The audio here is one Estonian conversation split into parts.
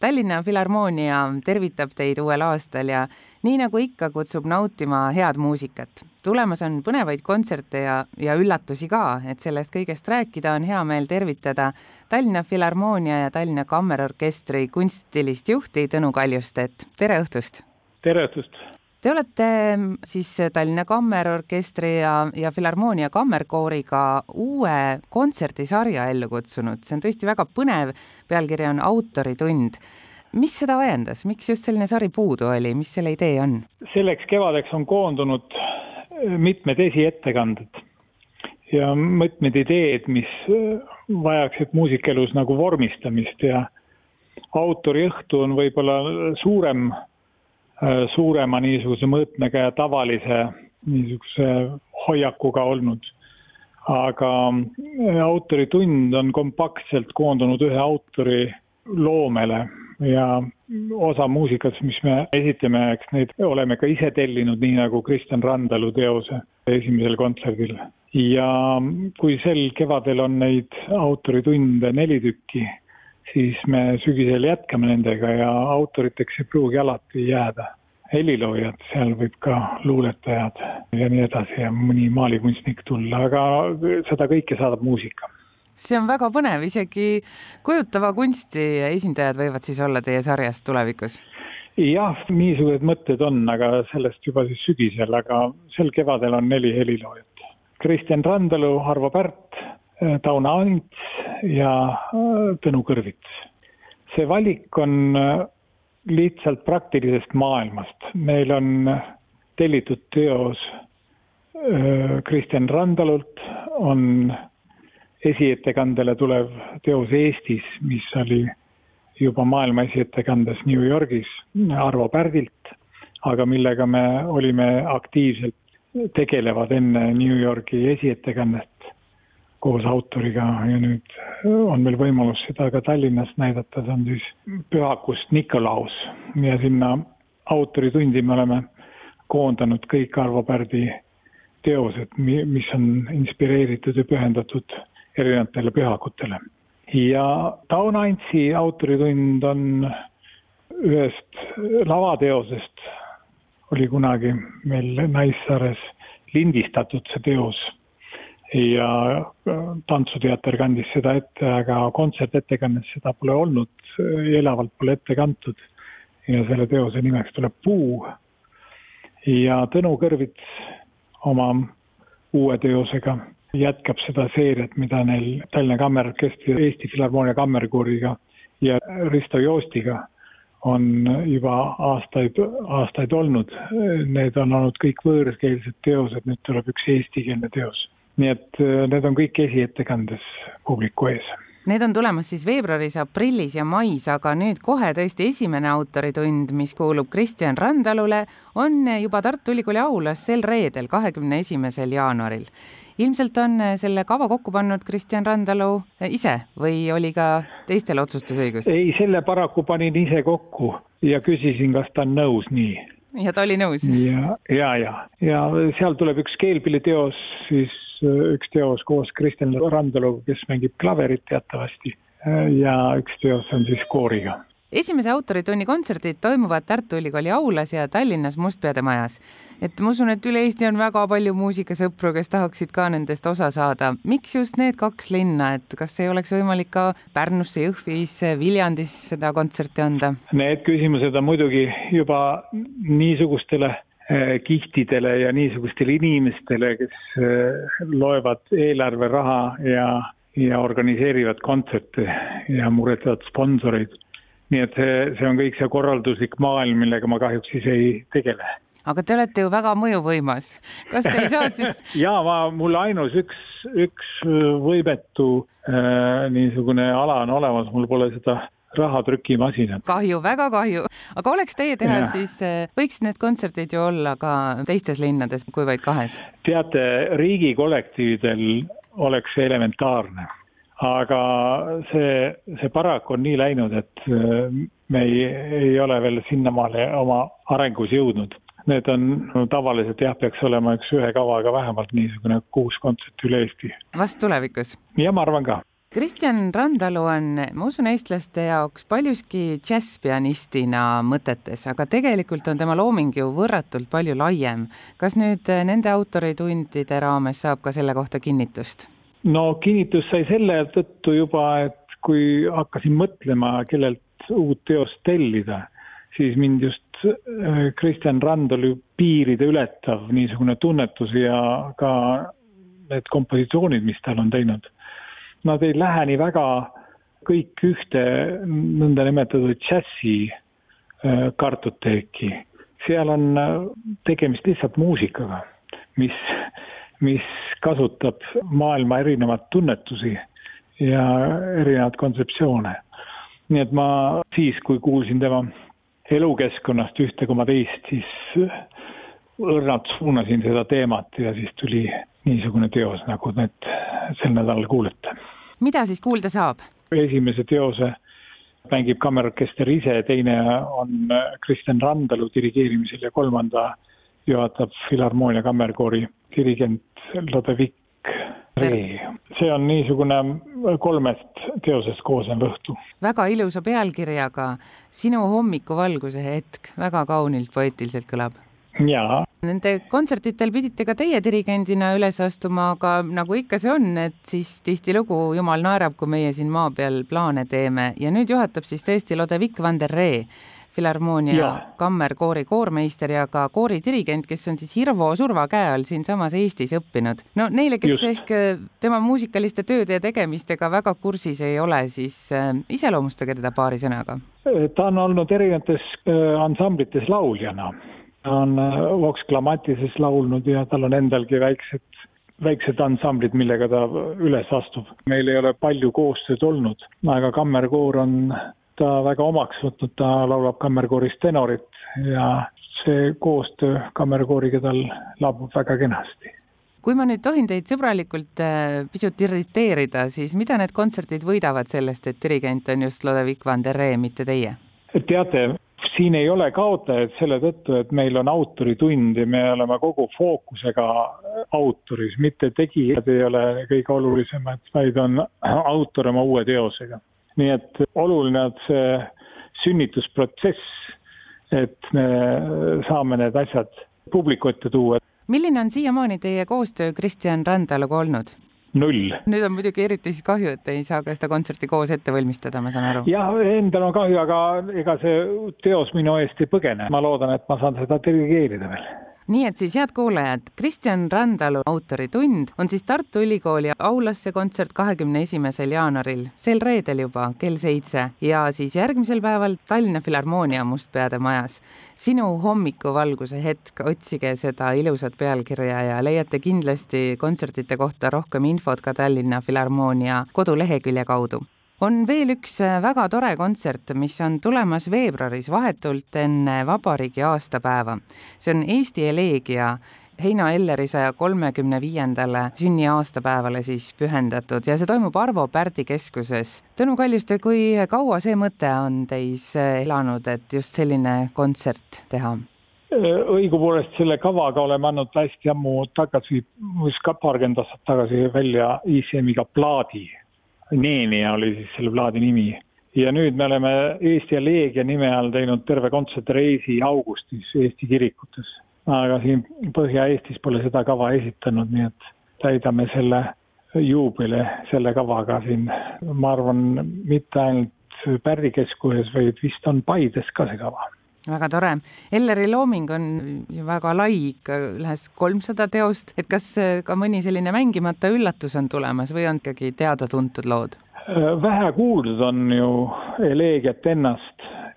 Tallinna Filharmoonia tervitab teid uuel aastal ja nii nagu ikka, kutsub nautima head muusikat. tulemas on põnevaid kontserte ja, ja üllatusi ka, et sellest kõigest rääkida, on hea meel tervitada Tallinna Filharmoonia ja Tallinna Kammerorkestri kunstilist juhti Tõnu Kaljustet, tere õhtust! tere õhtust! Te olete mm, siis Tallinna Kammerorkestri ja, ja Filharmoonia kammerkooriga uue kontserdisarja ellu kutsunud, see on tõesti väga põnev, pealkiri on Autoritund. mis seda ajendas, miks just selline sari puudu oli, mis selle idee on? selleks kevadeks on koondunud äh, mitmed esiettekanded ja mitmed ideed, mis äh, vajaksid muusikaelus nagu vormistamist ja autoriõhtu on võib-olla suurem Äh, suurema niisuguse mõõtmega ja tavalise niisuguse hoiakuga olnud. aga äh, autoritund on kompaktselt koondunud ühe autori loomele ja osa muusikast, mis me esitame, eks neid oleme ka ise tellinud, nii nagu Kristjan Randalu teose esimesel kontserdil. ja kui sel kevadel on neid autoritunde neli tükki, siis me sügisel jätkame nendega ja autoriteks ei pruugi alati jääda heliloojad, seal võib ka luuletajad ja nii edasi ja mõni maalikunstnik tulla, aga seda kõike saadab muusika. see on väga põnev, isegi kujutava kunsti esindajad võivad siis olla teie sarjas tulevikus? jah, niisugused mõtted on, aga sellest juba siis sügisel, aga sel kevadel on neli heliloojat. Kristjan Randalu, Arvo Pärt, Tauno Ants ja äh, Tõnu Kõrvits. see valik on äh, lihtsalt praktilisest maailmast. meil on tellitud teos Kristjan Randalult, on esiettekandele tulev teos Eestis, mis oli juba maailma esiettekandes New Yorgis Arvo Pärdilt, aga millega me olime aktiivselt tegelevad enne New Yorgi esiettekannet koos autoriga ja nüüd on meil võimalus seda ka Tallinnas näidata, see on siis Pühakust Nikolaus ja sinna autoritundi me oleme koondanud kõik Arvo Pärdi teosed, mis on inspireeritud ja pühendatud erinevatele pühakutele. ja Tauno Antsi autoritund on ühest lavateosest, oli kunagi meil Naissaares lindistatud see teos ja äh, Tantsuteater kandis seda ette, aga kontsertettekannes seda pole olnud, elavalt pole ette kantud. ja selle teose nimeks tuleb Puu. ja Tõnu Kõrvits oma uue teosega jätkab seda seeriat, mida neil Tallinna Kammerorkestri, Eesti Filharmoonia Kammerkooriga ja Risto Joostiga on juba aastaid, aastaid olnud. Need on olnud kõik võõrkeelsed teosed, nüüd tuleb üks eestikeelne teos nii et äh, need on kõik esiettekandes publiku ees. Need on tulemas siis veebruaris, aprillis ja mais, aga nüüd kohe tõesti esimene autoritund, mis kuulub Kristjan Randalule, on juba Tartu Ülikooli aulas sel reedel, kahekümne esimesel jaanuaril. ilmselt on selle kava kokku pannud Kristjan Randalu ise või oli ka teistel otsustusõigust? ei, selle paraku panin ise kokku ja küsisin, kas ta on nõus nii ja ta oli nõus? ja, ja, ja, ja seal tuleb üks keelpilliteos siis üks teos koos Kristjan Randaluga, kes mängib klaverit teatavasti äh, ja üks teos on siis kooriga. esimese autoritunni kontserdid toimuvad Tartu Ülikooli aulas ja Tallinnas Mustpeade majas. et ma usun, et üle Eesti on väga palju muusikasõpru, kes tahaksid ka nendest osa saada. miks just need kaks linna, et kas ei oleks võimalik ka Pärnusse, Jõhvisse, Viljandis seda kontserti anda? Need küsimused on muidugi juba niisugustele Äh, kihtidele ja niisugustele inimestele, kes äh, loevad eelarveraha ja, ja organiseerivad kontserte ja muretsevad sponsoreid. nii et see, see on kõik see korralduslik maailm, millega ma kahjuks ise ei tegele aga te olete ju väga mõjuvõimas, kas te ei saa siis? ja ma, mul ainus üks, üks võimetu äh, niisugune ala on olemas, mul pole seda rahatrükimasinad. kahju, väga kahju, aga oleks teie teha, siis eh, võiks need kontserdid ju olla ka teistes linnades kui vaid kahes. teate, riigi kollektiividel oleks see elementaarne, aga see, see paraku on nii läinud, et eh, me ei, ei ole veel sinnamaale oma arengus jõudnud. Need on no, tavaliselt jah, peaks olema üks ühe kavaga vähemalt niisugune kuus kontserti üle Eesti. vast tulevikus? ja ma arvan ka Kristjan Randalu on, ma usun, eestlaste jaoks paljuski džässpianistina mõtetes, aga tegelikult on tema looming ju võrratult palju laiem. kas nüüd nende autoritundide raames saab ka selle kohta kinnitust? no kinnitus sai selle tõttu juba, et kui hakkasin mõtlema, kellelt uut teost tellida, siis mind just äh, Kristjan Randalu piiride ületav niisugune tunnetus ja ka need kompositsioonid, mis tal on teinud nad ei lähe nii väga kõik ühte nõndanimetatud džässi äh, kartoteeki. seal on äh, tegemist lihtsalt muusikaga, mis, mis kasutab maailma erinevaid tunnetusi ja erinevaid kontseptsioone. nii et ma siis, kui kuulsin tema elukeskkonnast ühte koma teist, siis õrnalt suunasin seda teemat ja siis tuli niisugune teos, nagu need sel nädalal kuulete. mida siis kuulda saab? esimese teose mängib kammerorkester ise, teine on Kristjan Randalu dirigeerimisel ja kolmanda juhatab Filharmoonia kammerkoori dirigent Lodevik Ree. see on niisugune kolmest teosest koosnev õhtu. väga ilusa pealkirjaga Sinu hommikuvalguse hetk, väga kaunilt poeetiliselt kõlab jaa. Nende kontsertitel pidite ka teie dirigendina üles astuma, aga nagu ikka see on, et siis tihtilugu jumal naerab, kui meie siin maa peal plaane teeme ja nüüd juhatab siis tõesti Lodevik van der Ree, Filharmoonia kammerkoori koormeister ja ka kooridirigent, kes on siis Hirvo Surva käe all siinsamas Eestis õppinud. no neile, kes Just. ehk äh, tema muusikaliste tööde ja tegemistega väga kursis ei ole, siis äh, iseloomustage teda paari sõnaga. ta on olnud erinevates äh, ansamblites lauljana ta on äh, Vox Clamatises laulnud ja tal on endalgi väiksed, väiksed ansamblid, millega ta üles astub. meil ei ole palju koostööd olnud, aga kammerkoor on ta väga omaks võtnud, ta laulab kammerkooris tenorit ja see koostöö kammerkooriga tal laabub väga kenasti kui ma nüüd tohin teid sõbralikult äh, pisut irriteerida, siis mida need kontserdid võidavad sellest, et dirigent on just Lodevik van der Ree, mitte teie? teate, siin ei ole kaotajat selle tõttu, et meil on autoritund ja me oleme kogu fookusega autoris, mitte tegijad ei ole kõige olulisemad, vaid on autor oma uue teosega. nii et oluline on see sünnitusprotsess, et me saame need asjad publiku ette tuua. milline on siiamaani teie koostöö Kristjan Randaluga olnud? Null. nüüd on muidugi eriti siis kahju, et ei saa ka seda kontserti koos ette valmistada, ma saan aru. jah, endal on kahju, aga ega see teos minu eest ei põgene. ma loodan, et ma saan seda dirigeerida veel nii et siis, head kuulajad, Kristjan Randalu autoritund on siis Tartu Ülikooli aulasse kontsert kahekümne esimesel jaanuaril, sel reedel juba kell seitse ja siis järgmisel päeval Tallinna Filharmoonia Mustpeade majas. sinu hommikuvalguse hetk, otsige seda ilusat pealkirja ja leiate kindlasti kontsertide kohta rohkem infot ka Tallinna Filharmoonia kodulehekülje kaudu on veel üks äh, väga tore kontsert, mis on tulemas veebruaris, vahetult enne vabariigi aastapäeva. see on Eesti Eleegia Heino Elleri saja kolmekümne viiendale sünniaastapäevale siis pühendatud ja see toimub Arvo Pärdi keskuses. Tõnu Kaljuste, kui kaua see mõte on teis äh, elanud, et just selline kontsert teha? õigupoolest selle kavaga oleme andnud hästi ammu tagasi, vist ka paarkümmend aastat tagasi välja ICM-iga plaadi Neenia oli siis selle plaadi nimi. ja nüüd me oleme Eesti ja Leegia nime all teinud terve kontsertreisi augustis Eesti kirikutes. aga siin Põhja-Eestis pole seda kava esitanud, nii et täidame selle juubeli selle kavaga siin, ma arvan, mitte ainult Pärdi keskuses, vaid vist on Paides ka see kava väga tore. Elleri looming on ju väga lai, ikka üles kolmsada teost, et kas äh, ka mõni selline mängimata üllatus on tulemas või on ikkagi teada-tuntud lood? Äh, vähe kuuldud on ju eleegiat ennast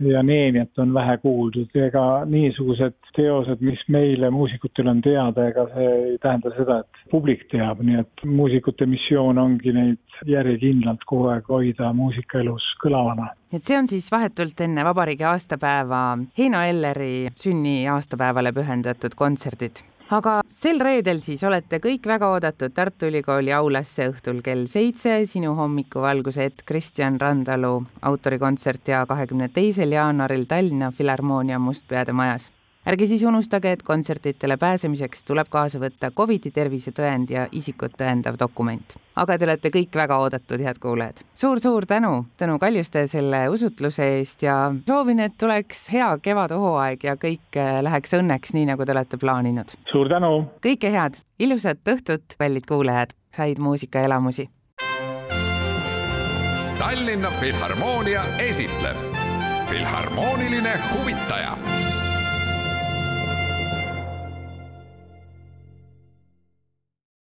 ja Neemiat on vähe kuuldud, ega niisugused teosed, mis meile, muusikutele on teada, ega see ei tähenda seda, et publik teab, nii et muusikute missioon ongi neid järjekindlalt kogu aeg hoida muusikaelus kõlavana. Et see on siis vahetult enne vabariigi aastapäeva Heino Elleri sünni aastapäevale pühendatud kontserdid aga sel reedel siis olete kõik väga oodatud Tartu Ülikooli aulasse õhtul kell seitse, sinu hommikuvalguse hetk Kristjan Randalu autorikontsert ja kahekümne teisel jaanuaril Tallinna Filharmoonia Mustpeade majas ärge siis unustage, et kontsertidele pääsemiseks tuleb kaasa võtta Covidi tervisetõend ja isikut tõendav dokument. aga te olete kõik väga oodatud, head kuulajad suur,. suur-suur tänu, Tõnu Kaljuste selle usutluse eest ja soovin, et tuleks hea kevadhooaeg ja kõik äh, läheks õnneks, nii nagu te olete plaaninud. suur tänu! kõike head, ilusat õhtut, kallid kuulajad, häid muusikaelamusi! Tallinna Filharmoonia esitleb Filharmooniline huvitaja